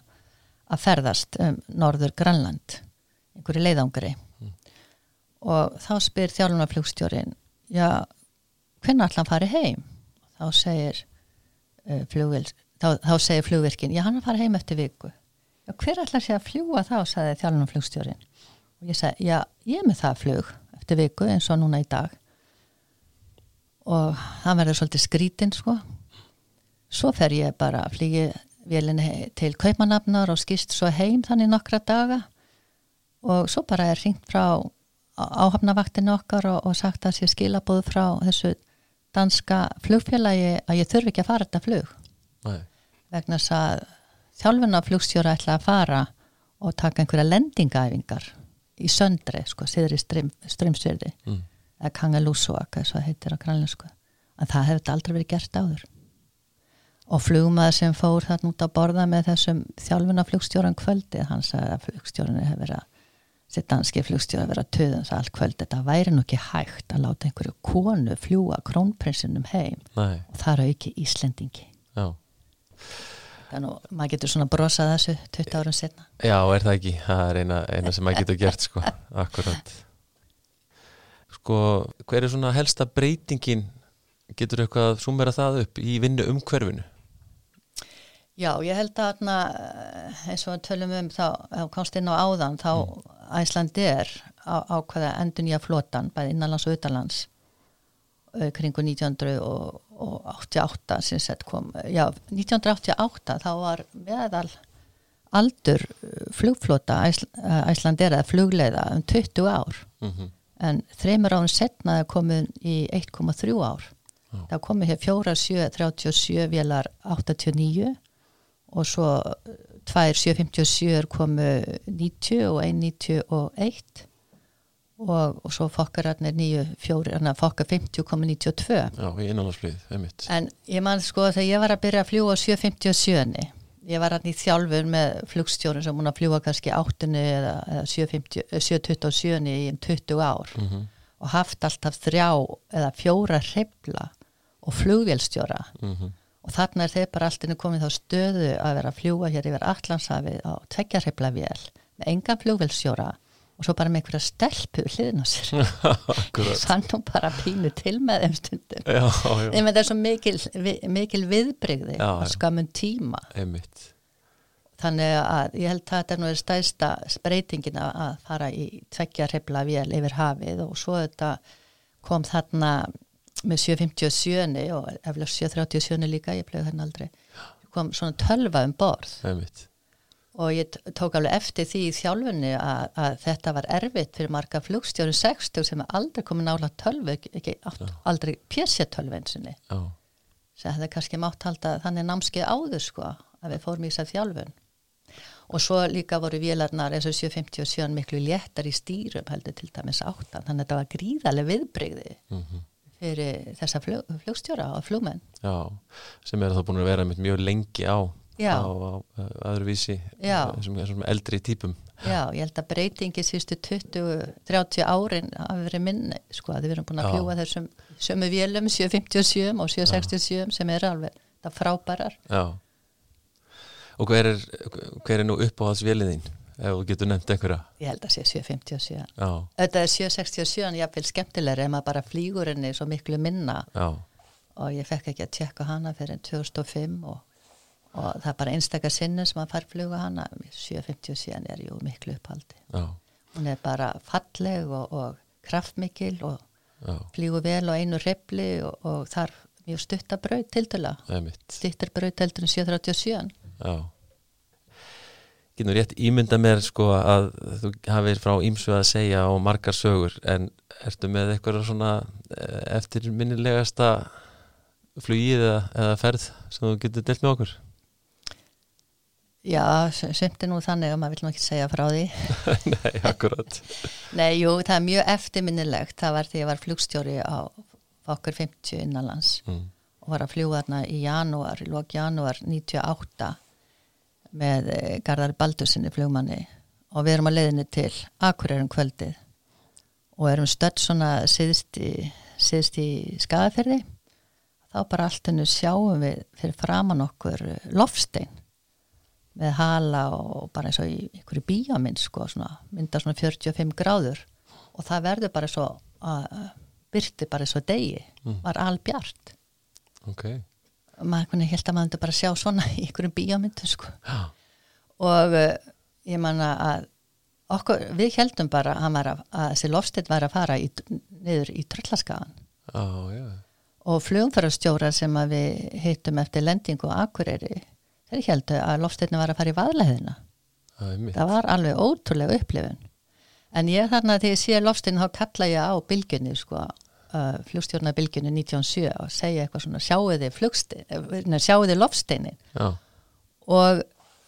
að ferðast um norður Grænland einhverju leiðangri. Mm. og þá spyr þjálfunaflugstjórin já, hvernig ætla hann farið heim? þá segir uh, flugvil þá, þá segir flugvirkin, já hann að fara heim eftir viku. Já hver ætlar sé að fljúa þá? sagði þjálfunum flugstjórin og ég sagði, já ég er með það flug eftir viku eins og núna í dag og það verður svolítið skrítinn sko. Svo fer ég bara að flýgi velinni til kaupanafnar og skýrst svo heim þannig nokkra daga. Og svo bara er ringt frá áhafnavaktinu okkar og, og sagt að ég skilabóðu frá þessu danska flugfélagi að ég þurfi ekki að fara þetta flug. Nei. Vegna þess að þjálfuna flugstjóra ætla að fara og taka einhverja lendingaæfingar í söndri, sko, siður í strömsverði mm. Eða kangalúsuak eða svo heitir á grænlensku. En það hefði aldrei verið gert áður. Og flugmaður sem fór þarna út að borða með þessum þjálfuna flugstjóran kvöldi hann sagði að flugstjórinu hefur verið að sitt danski flugstjóra verið að töða þess að allt kvöld þetta væri nú ekki hægt að láta einhverju konu fljúa krónprinsinum heim. Nei. og það eru ekki Íslendingi. Já. þannig að maður getur svona brosað þessu 20 árum setna Já, er það ekki, það er eina, eina sem maður getur gert sko, [laughs] akkurat Sko, hver er svona helsta breytingin getur eitthvað að sumera það upp í vinnu umhverfinu? Já, ég held að eins og við tölum um þá, þá komst inn á áðan, þá mm. Æslandi er á, ákveða endur nýja flotan, bæði innanlands og utanlands kringu 1988 sem sett kom, já, 1988 þá var meðal aldur flugflota Æsl, Æslandi er að flugleiða um 20 ár mm -hmm. En þreymur án setnaði komið í 1,3 ár. Já. það komið hér 4, 7, 37 vélar 89 og svo 2.757 komu 90 og 1.91 og, og svo fokkararnir 9.4 þannig að fokkar 50 komu 92 Já, í innanlandsflýð, einmitt. En ég man sko þegar ég var að byrja að fljúa 7.57 ég var hann í þjálfur með flugstjórun sem hún að fljúa kannski 8 eða 7.27 í 20 ár. Mm -hmm. og haft alltaf þrjá eða fjóra hrefla og flugvélstjóra. Mm -hmm og þarna er þeir bara alltaf komið þá stöðu að vera að fljúa hér yfir Allandshafi á tveggjarreifla vél með engan fljóðvelsjóra og svo bara með einhverja stelpu hliðin á sér. [laughs] Sann og bara pínu til með þeim stundum. Já, já. er það svo mikil, mikil viðbreyði á skamun tíma. Einmitt. þannig að ég held að þetta er nú stæðsta spreytingin að fara í tveggjarreifla vél yfir hafið og svo þetta kom þarna með 757 og eftir 737 líka, ég bleið þennan aldrei. Kom svona tölva um borð. Einmitt. Og ég tók alveg eftir því í þjálfunni að, að þetta var erfitt fyrir marga flugstjóru 60 sem aldrei komið nála tölvu ekki átt, aldrei pjessja-tölvu einsinni það hefði kannski mátt halda þannig námskeið áður sko að við fórum í þess að þjálfun. Og svo líka voru vélarnar eins og 757 miklu léttar í stýrum heldur til dæmis áttan. Þannig að þetta var gríðarlega viðbreyði mm -hmm fyrir þessa flug, flugstjóra og flugmenn. Já, sem er þá búin að vera mjög lengi á, á, á öðruvísi þessum eldri típum. Já, ég held að breytingi sístu 20-30 árin hafi verið minni, sko, að við erum búin að fljúa þessum sömu vélum, 757 og 767 sem er alveg það frábærar. Já. Og hver er, hver er nú uppáhaldsvéliðinn? ef þú getur nefnt einhverja? Ég held að sé 757 þetta er 767 en ég vel skemmtilegri ef maður bara flýgur henni svo miklu minna. Já. og ég fekk ekki að tjekka hana fyrir 2005 og, og það er bara einstakar sinni sem maður fær fluga hana. 757 er jú miklu upphaldi. Já. hún er bara falleg og, og kraftmikil og flýgur vel og einu repli og, og þar mjög stuttabraut til dala stuttarbraut heldur en 737 Já. Nú rétt ímynda mér sko að þú hafið frá ímsu að segja á margar sögur en ertu með eitthvað svona eh, eftirminnilegasta flugið eða, eða ferð sem þú getur delt með okkur? Já, semt er nú þannig að maður vil nú ekki segja frá því. [laughs] Nei, akkurat. [laughs] Nei, jú, það er mjög eftirminnilegt. Það var því að ég var flugstjóri á okkur 50 innanlands mm. og var að fljúa þarna í janúar, í lók janúar 98 með eh, Garðar Baldursinni flugmanni. Og við erum að leiðinni til Akureyrum kvöldið og erum stödd svona síðst í, í skadaferði þá bara allt hennu sjáum við fyrir framann okkur eh, lofstein með hala og bara eins og í einhverju bíaminn sko, svona, mynda svona 45 gráður og það verður bara svo að byrti bara svo degi mm. var albjart ok maður held að maður bara sjá svona í einhverjum bíómyndu sko. og uh, ég manna að okkur, við heldum bara að, þessi lofstitt væri að fara í, niður í tröllaskagan oh, yeah. og flugumfærastjóra sem við heitum eftir lendingu og akureyri þeir heldu að lofstittin var að fara í vaðleðina það var alveg ótrúlega upplifun. En ég þarna þegar ég sé lofstittin þá kalla ég á bylgunni sko uh, flugstjórnabilgjunni 1907 og segja eitthvað svona sjáuði sjáuði lofsteinin Já. og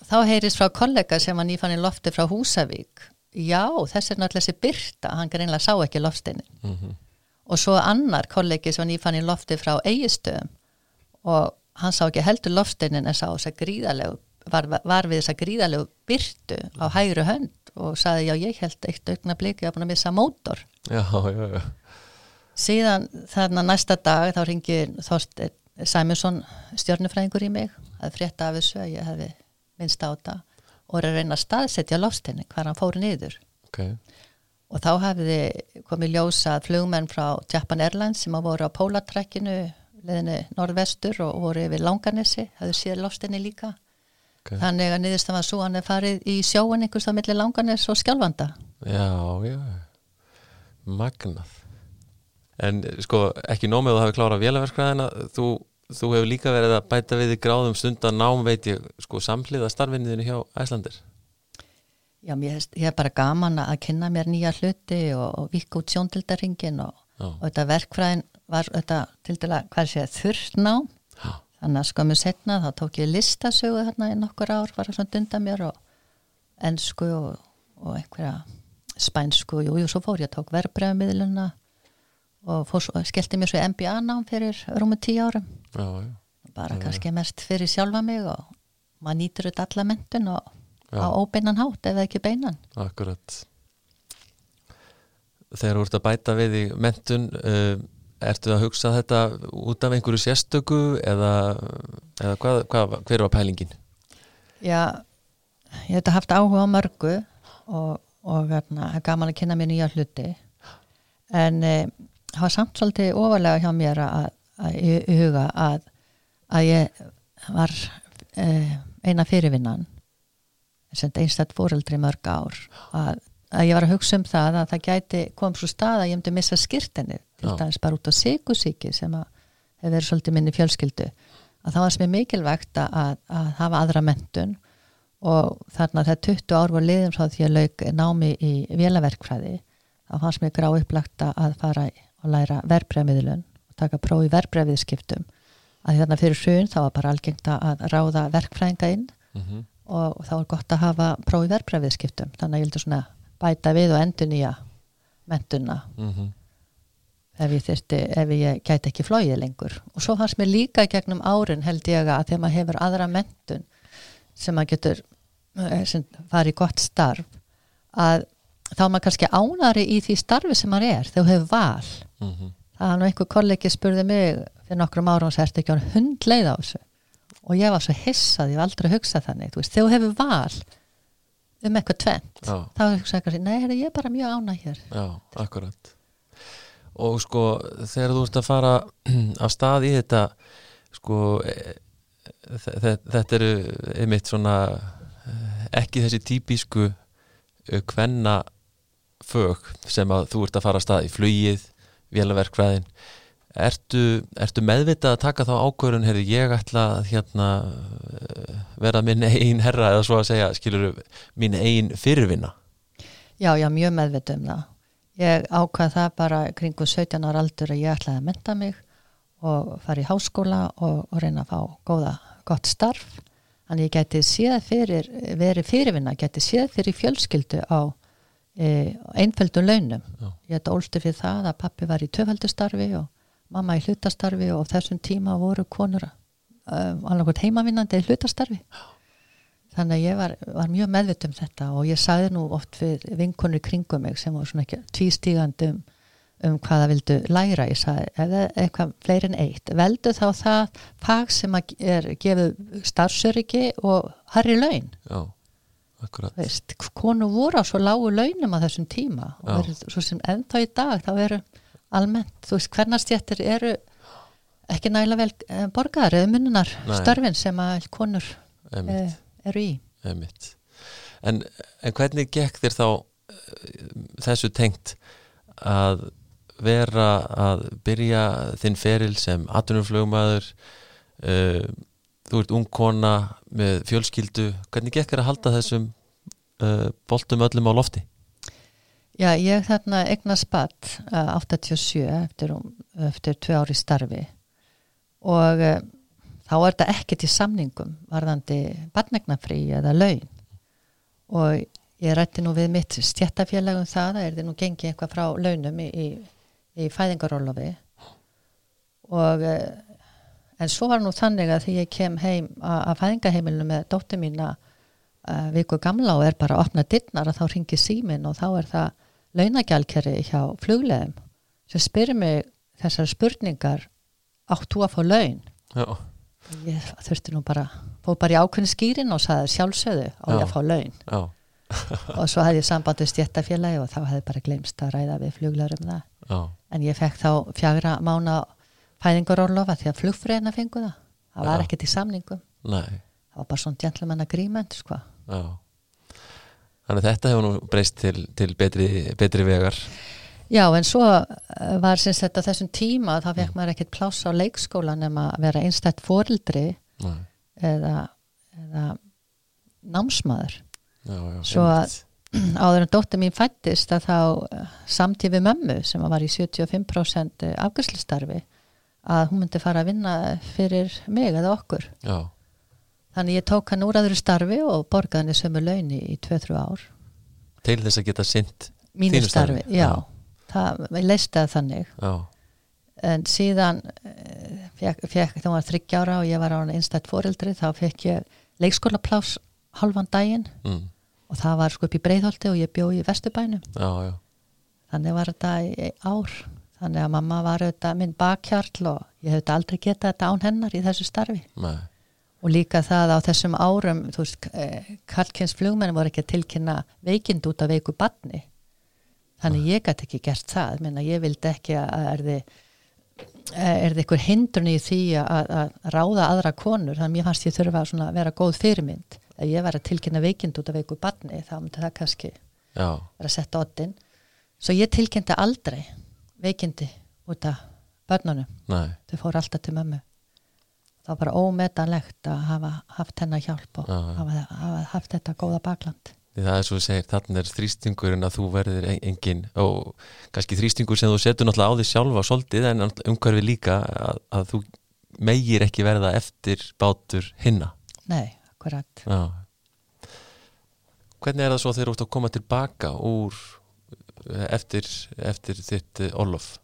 þá heyrist frá kollega sem var nýfann í lofti frá Húsavík. Já þess er náttúrulega þessi byrta hann greinlega sá ekki lofsteinin mm -hmm. og svo annar kollegi sem var nýfann í lofti frá Eigistöðum og hann sá ekki heldur lofsteinin en sá þess að gríðalegu var, var við þess að gríðalegu byrtu á hægri hönd og saði já ég held eitt aukna bliki að búin að missa mótor já, já, já. síðan þarna næsta dag þá ringir Þorst Sæmusson stjórnufræðingur í mig að frétta af þessu að ég hefði minnst á þetta og er að reyna að staðsetja lofsteinin hver hann fóri niður okay. og þá hefði komið ljósa flugmenn frá Japan Airlines sem að voru á Pólatrekkinu leðinu norðvestur og voru yfir Langanissi, hafðu síðan lofstinni líka. Okay. þannig að niðurst að var svo hann er farið í sjóan einhvers á milli Langanis og Skjálfanda. Já, já. Magnað. En sko, ekki nómið að hafa klárað vélaverskræðina, þú, þú hefur líka verið að bæta við í gráðum stundan nám veit ég, sko, samhliða starfinniðinu hjá Æslandir Já, mér, ég hef bara gaman að kynna mér nýja hluti og, og vika út sjóndildaringin og, og þetta verkfræðin var þetta til dæla hvað sé þurrná þannig að skömmu setna þá tók ég listasögu þarna í nokkur ár var svona undan mér og ennsku og, og einhverja spænsku. Og jú, svo fór ég að tók verbreyðamiðluna og fór, skellti mér svo MBA nám fyrir rúmu tíu árum. Já, já. bara já, kannski mest fyrir sjálfa mig og maður nýtur þetta alla mentun og á óbeinan hátt ef ekki beinan. Akkurat. Þegar þú ert að bæta við í mentun uh, ertu að hugsa þetta út af einhverju sérstöku eða, eða hvað, hvað, hver var pælingin? Já, ég hef haft áhuga á mörgu og, og hérna, gaman að kynna mér nýja hluti. En e, það var samt svolítið ofalega hjá mér að, að, að huga að, að ég var e, eina fyrirvinnan einstætt fóreldri mörg ár. Að ég var að hugsa um það að það gæti kom svo stað að ég hefndi missa skirtinni til dæmis bara út á sigusíki sem hefur verið svolítið minni fjölskyldu að það var sem er mikilvægt að, að hafa aðra mentun og þarna þegar 20 ár var liðum svo því að lauk námi í vélaverkfræði þá fannst mér grá upplagt að fara og læra verbreyðmiðlun og taka próf í verbreyðviðskiptum að þarna fyrir hrun þá var bara algengt að ráða verkfræðinga inn mm -hmm. og, og þá var gott að hafa próf í verbreyðviðskiptum þannig að ég vildi svona bæta við og endur nýja mentuna mm -hmm. Ef ég þurfti, ef ég gæti ekki flóið lengur. Og svo fannst mér líka gegnum árin held ég að þegar maður hefur aðra mentun sem maður getur eh, sem farið gott starf að þá maður kannski ánari í því starfi sem maður er þegar þú hefur val. Mm -hmm. það er nú einhver kollegi spurði mig fyrir nokkrum árum og sérst ekki á hundleið á þessu? Og ég var svo hissað, ég var aldrei að hugsa þannig veist, þegar þú hefur val um eitthvað tvent þá er það ekki að nei, ég er bara mjög ána hér. Já, akkurat og sko, þegar þú ert að fara [clears throat] af stað í þetta sko e, þetta eru einmitt svona ekki þessi típisku kvenna fög sem að þú ert að fara af stað í flugið, vélaverkvæðin Ertu, ertu meðvitað að taka þá ákvörun heyrðu ég ætla hérna, vera minn einn herra eða svo að segja, skilur, minn einn fyrirvinna? Já, já, mjög meðvitað um það. Ég ákvað það bara kringum 17 ára aldur að ég ætlaði að menta mig og fara í háskóla og, og reyna að fá góða, gott starf. Þannig ég geti séð fyrir, verið fyrirvinna, geti séð fyrir fjölskyldu á e, einföldun launum. Já. Ég ætla ólstu fyrir það að pappi var í töfaldustarfi og mamma í hlutastarfi og þessum tíma voru konur um, alveg heimavinnandi í hlutastarfi þannig að ég var, var mjög meðvitt um þetta og ég sagði nú oft fyrir vinkonur kringum mig sem var svona ekki tvístígandi um, um hvaða vildu læra. Ég sagði, eða eitthvað fleiri en eitt? Veldu þá það fag sem er gefið starfsöryggi og harri laun. Já, akkurat. Veist, konu voru á svo lágu launum á þessum tíma Já. og verið, svo sem ennþá í dag þá eru almennt, þú veist, hvernarstjættir eru ekki nægilega vel eh, borgar eða munnar Nei. störfin sem að konur e, eru í. En, en hvernig gekk þér þá eh, þessu tengt að vera að byrja þinn feril sem atvinnumflögumæður uh, þú ert ung kona með fjölskyldu hvernig gekk þér að halda þessum uh, boltum öllum á lofti? Já, ég þarna egna spatt uh, 87 eftir, um, eftir tvei ári starfi. Og þá er þetta ekki til samningum varðandi barnegnafrí eða laun. Og ég rætti nú við mitt stjættafélagum það að er þið nú gengið eitthvað frá launum í, í, í fæðingarólofi og uh, en svo var nú þannig að því ég kem heim að fæðingaheimilinu með dóttir mín að viku gamla og er bara að opna dittnar að þá ringi símin og þá er það launagjálkeri hjá flugleðum sem spyrir mig þessar spurningar áttu að fá laun? Já. Ég þurfti nú bara fóð bara í ákveðin skýrin og saði sjálfsöðu á ég að fá laun. [laughs] Og svo hefði ég sambandið stjættafélagi og þá hefði bara glemst að ræða við flugleðurum það. Já. en ég fekk þá fjagra mána fæðingarorlofa því að flugfræðina fengu það. Það var ekkert í samningum. Nei. það var bara svona gentleman agreement sko. Þannig að þetta hefur nú breyst til, til betri, betri vegar Já, en svo eh, var sem sagt að þessum tíma þá fekk mm. maður ekkert pláss á leikskóla nema að vera einstætt fórildri eða, eða námsmaður. Já, já, svo að [clears throat] áður en dóttir mín fættist að þá eh, samtífi mömmu sem var í 75% afgjörslistarfi að hún myndi fara að vinna fyrir mig eða okkur. Já. þannig ég tók hann úr aðru starfi og borgaði henni sömu launi í 2-3 ár. Til þess að geta synd mínu starfi, já, já það, við leistaði þannig. Já. en síðan fekk, fekk, þá var þryggjára og ég var á einstætt foreldri þá fekk ég leikskólaplás halvan daginn. Mm. og það var sko upp í Breitholti og ég bjóð í Vesturbænum. Já, þannig var þetta í ár. Þannig að mamma var auðvitað minn bakkjarl og ég hefði aldrei getað þetta án hennar í þessu starfi. Nei. og líka það á þessum árum þú veist, eh, Karlkins flugmenn voru ekki að tilkynna veikind út af veiku badni þannig ég gæti ekki gert það. Minna, ég vildi ekki að er þið er þið einhver hindrun í því að, að ráða aðra konur. Þannig að mér fannst ég þurfa að vera góð fyrirmynd. Ef ég var að tilkynna veikind út af veiku barni þá myndi það kannski Já. vera að setja oddin svo ég tilkynnti aldrei veikindi út af börnunum. Þau fór alltaf til mömmu. Það var bara ómetanlegt að hafa haft hennar hjálp og Já. hafa, hafa haft þetta góða bakland Það er svo að segja, þarna er þrýstingur en að þú verður engin og kannski þrýstingur sem þú setur náttúrulega á því sjálfa svolítið en umhverfi líka að, að þú megir ekki verða eftir bátur hinna. Nei, akkurat. Já. Hvernig er það svo þegar þú ert að koma tilbaka úr eftir, eftir þitt Olof?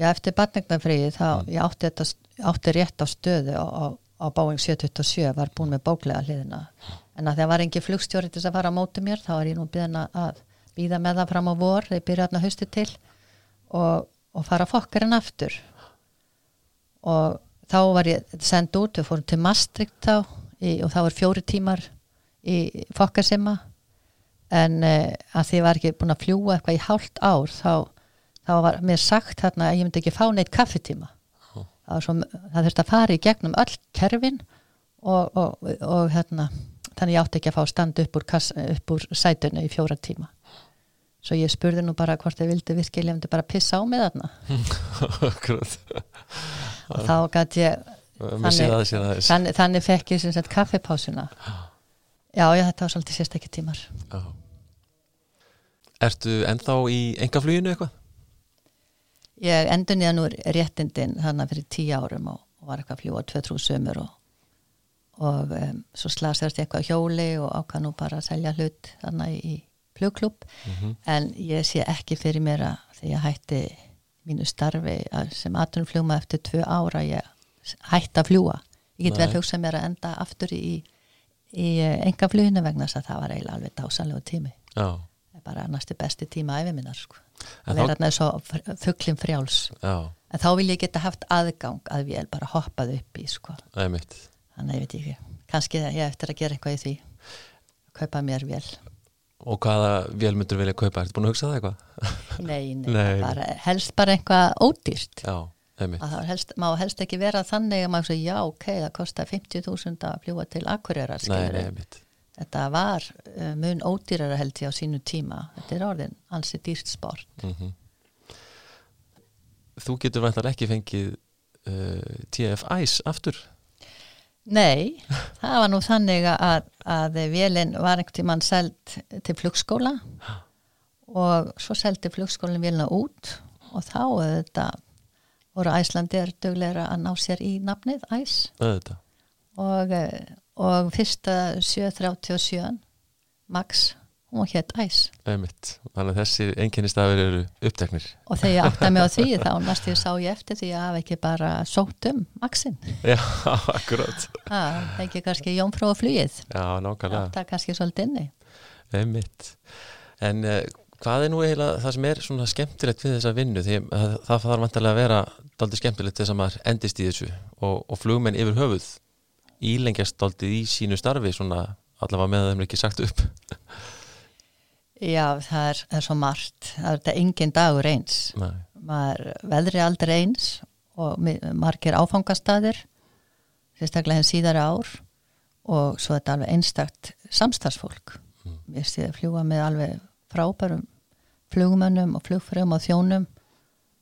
Já, eftir batningnafriði þá mm. ég átti, þetta, átti rétt á stöðu á, á, á Báing 727 var búin með bóklega hliðina. Já en að það var engi flugstjóri til að fara á móti mér þá er ég nú býðan að býða með það fram á vor. Þegar ég byrja hérna hausti til og, og fara fokkarinn aftur. Og þá var ég sendt út, við fórum til Maastricht þá í, og þá var fjóri tímar í fokkarsima. En uh, að því ég var ekki búin að fljúa eitthvað í hálft ár þá, þá var mér sagt hérna að ég myndi ekki fá neitt kaffetíma það, það þurfti að fara í gegnum öll kerfin og, og, og hérna þannig ég átti ekki að fá stand upp úr, úr sætunni í fjóra tíma. Svo ég spurði nú bara hvort þið vildi virkilega um þetta bara pissa á mig þarna. [laughs] Og þá gæti ég þannig, þannig, þannig fekk ég sem sagt kaffepásuna já, já þetta var svolítið sérstakki tímar. Já. Ertu ennþá í engafluginu eitthvað? Ég endur nýja nú réttindin þannig fyrir tíu árum og, og var eitthvað að fljúa 2-3 sömur og og um, svo slasast ég eitthvað hjóli og ákvað nú bara að selja hlut þannig í flugklub mm -hmm. en ég sé ekki fyrir mér að þegar ég hætti mínu starfi sem atunflugma eftir tvö ára ég hætti að fljúa ég get Nei. vel hugsað mér að enda aftur í, í enga fluginu vegna þess að það var eiginlega alveg dásalegu tími Já. bara næstu besti tíma æfi minnar sko. að vera þarna svo þugglum frjáls Já. en þá vil ég geta haft aðgang að við bara hoppað upp í sko. Það er mitt þannig ég veit ekki, kannski ég eftir að gera eitthvað í því. Kaupa mér vel Og hvaða vel myndur vilja kaupa? Er þetta búin að hugsa það eitthvað? Nei, nei, [laughs] nei. Bara, helst bara eitthvað ódýrt. Já, helst, má helst ekki vera þannig að maður segja, já, ok, það kostar 50.000 að fljúa til akkurera Þetta var uh, mun ódýrara held ég á sínu tíma. Þetta er orðin ansi dýrt sport. Mm -hmm. Þú getur vantar ekki fengið uh, TF-Ice aftur Nei, það var nú þannig að, að vélinn var einhvern tímann seld til flugskóla og svo seldi flugskólinn vélina út og þá þetta voru æslandir dögleira að ná sér í nafnið æs og, og fyrsta 737 Max hún var hétt æs. Þannig að þessi einkennistafir eru uppteknir. Og þegar ég átti að mig á því [laughs] þá næst ég sá ég eftir því að hafa ekki bara sótt um maksin Já, [laughs] akkurát það er ekki kannski jónfrá og flugið. Já, nákvæmlega. Það er kannski svolítið inni. Einmitt. En uh, hvað er nú eiginlega það sem er svona skemmtilegt við þessa vinnu? Því að það, það þarf vantilega að vera daldi skemmtilegt þess að maður endist í þessu og, og flugmenn yfir höfuð ílengjast daldi í sínu starfi svona allavega með að þeim ekki sagt upp Já, það er, er svo margt. Það er þetta engin dagur eins. Nei. maður veðri aldrei eins og margir áfangastaðir sérstaklega henn síðari ár og svo er þetta alveg einstakt samstagsfólk mm. ég sé að fljúa með alveg frábærum flugmönnum og flugfröðum og þjónum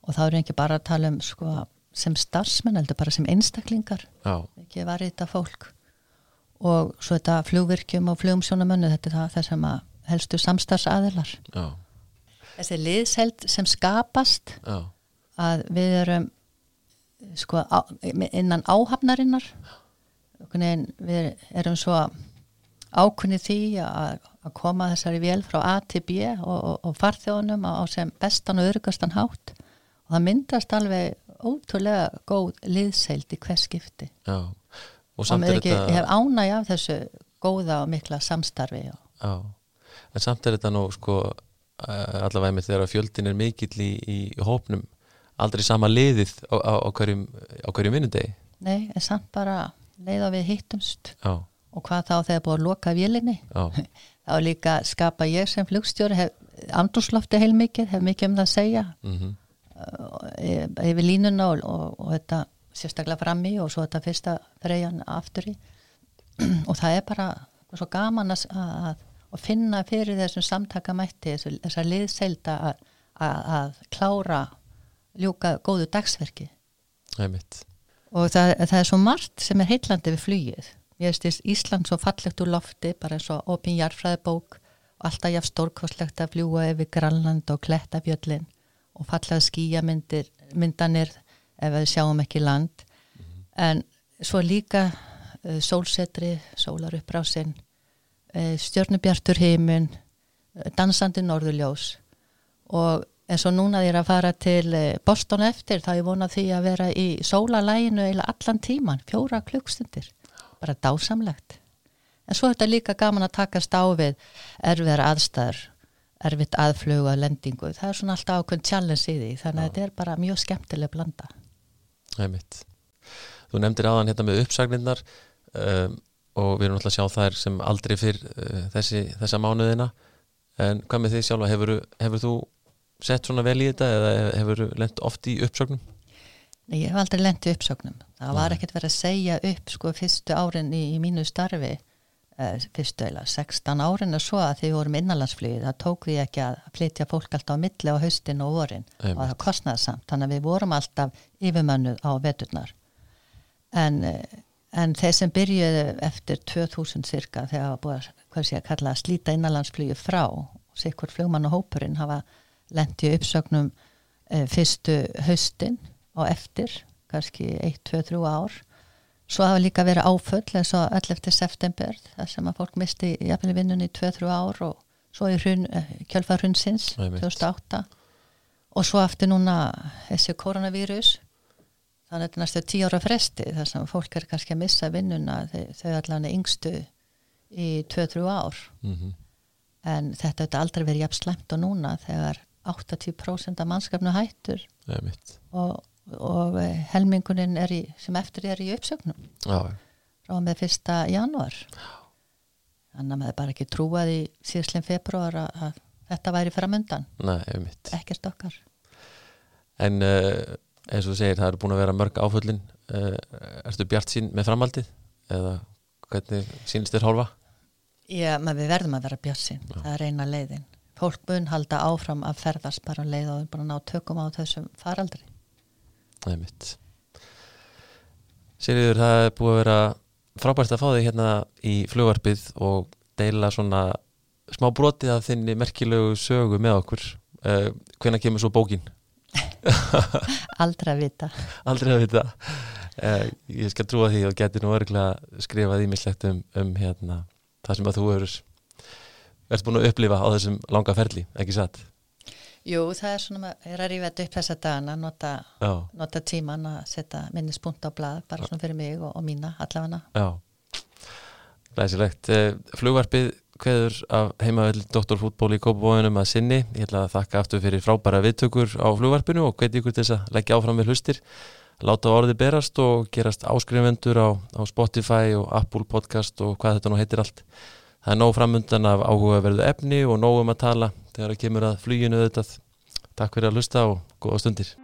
og þá er ekki bara að tala um sko, sem starfsmenn, heldur bara sem einstaklingar. Já, ekki var þetta fólk. Og svo þetta flugvirkjum og flugumsjónamönnu þetta er það sem að helstu samstarfsaðilar. Þessi liðsheld sem skapast já, að við erum sko á, innan áhafnarinnar. Við erum svo ákunni því að, að koma þessari vél frá A til B og, og, og farþjóðunum á, sem bestan og öryggastan hátt. Og það myndast alveg ótrúlega góð liðsheld í hvers skipti. Já. Og og ekki, þetta ég hef ánægja af þessu góða og mikla samstarfi og, Já, en samt er þetta nú sko eh, allavega með þegar fjöldin er mikill í, í hópnum aldrei sama liðið á, á, á hverjum, hverjum vinnundegi nei, en samt bara leið og við hittumst. Já, og hvað þá þegar búið að loka vélinni? Já, [laughs] þá líka skapa ég sem flugstjóri hef andrúslofti heilmikið, hef mikið um það að segja. Mhm. Eh, yfir línuna og, og, og þetta sérstaklega frammi og svo þetta fyrsta freyjan aftur í. [clears throat] Og það er bara svo gaman að, að finna fyrir þessum samtakamætti þessu, þessar liðselda að, að, að klára ljúka góðu dagsverki. Það er mitt og það, það er svo margt sem er heitlandi við flugið. Ég veist Ísland svo fallegt úr lofti bara eins og opin jarfræðibók og alltaf jafn stórkostlegt að fljúa yfir Grænland og Klettafjöllin og fallega skíamyndir myndanir ef við sjáum ekki land. En svo líka uh, sólsetri, sólar upprásin uh, stjörnubjartur heimin uh, dansandi norðurljós. Og eins og núna er að fara til eh, Boston eftir þá ég vona því að vera í sólalæginu eða allan tíman, fjóra klukkstundir bara dásamlegt. En svo er þetta líka gaman að takast á við erfiðar aðstæður erfitt aðflögu að lendingu. Það er svona alltaf ákveðn challenge í því þannig að þetta er bara mjög skemmtileg blanda. Það er mitt Þú nefndir aðan hérna með uppsagnirnar um, og við erum alltaf að sjá þær sem aldrei fyrr uh, þessi, þessa mánuðina. En hvað með þig sjálfa, hefur, hefur þú sett svona vel í þetta eða hefur lent oft í uppsögnum? Nei, ég hef aldrei lent í uppsögnum. Það var ekkert verið að segja upp sko fyrstu árin í, í mínu starfi eh, fyrstu eila 16 árin og svo að því við vorum innanlandsflugið það tók við ekki að flytja fólk alltaf á milli á haustin og vorin Einmitt. og það kostnaði samt, þannig að við vorum alltaf yfirmönnuð á veturnar. En, eh, en þeir sem byrjuðu eftir 2000 cirka þegar það var búið sé kalla að slíta innanlandsflugið frá og sikkur flugmann og hópurinn hafa lent í uppsögnum eh, fyrstu haustin og eftir, kannski 1, 2, 3 ár svo hafa líka verið áföll eins og 11. september þar sem að fólk misti jafnvel vinnunni í 2-3 ár og svo í hrun, kjölfar hrunsins Einmitt. 2008 og svo aftur núna þessi koronavírus þannig að þetta er næstu 10 ára fresti þar sem fólk er kannski að missa vinnuna þau, er yngstu í 2-3 ár. Mm en þetta hefur aldrei verið jafn slæmt og núna þegar 80% af mannskapnu hættur og, og eh, helmingunin í, sem eftir er í uppsögnum. Frá með fyrsta januar þannig að maður bara ekki trúað í síðslim februar að, þetta væri framöndan, nei, er ekkert okkar. En uh, eins og þú segir, það eru búin að vera mörg áföllin. Uh, Ertu bjart sín með framhaldið? Eða hvernig sínist þér hálfa? Já, við verðum að vera björnsinn það er eina leiðin. Fólk mun halda áfram að ferðast bara um leið og er búin að ná tökum á þessum faraldri. Það er mitt Sigriður, það er búið að vera frábært að fá þig hérna í flugvarpið og deila svona smá brotið af þinni merkilegu sögu með okkur. Uh, hvenær kemur svo bókin? [laughs] aldrei að vita Aldrei að vita uh, Ég skal trúa því og geti nú örgulega skrifað ímislegt um, um hérna, það sem að þú hefur ert búin að upplifa á þessum langa ferli, ekki satt? Jú, það er svona, ég er að rífa þetta upp þessa dagana, nota, nota tíman að setja minnispunta á blad, bara svona fyrir mig og, og mína allavega. Já, læsilegt. Eh, flugvarpið hveður af heimavel doktorfútból í Kópavóðunum að sinni. Ég ætla að þakka aftur fyrir frábæra viðtökur á flugvarpinu og hveti ykkur til þess að leggja áfram við hlustir. Láta orði berast og gerast áskrifendur á, á Spotify og Apple podcast og hvað þetta nú heitir allt. Það er nóg framundan af áhugaverðu efni og nóg um að tala þegar það kemur að fluginu auðvitað. Takk fyrir að hlusta og góða stundir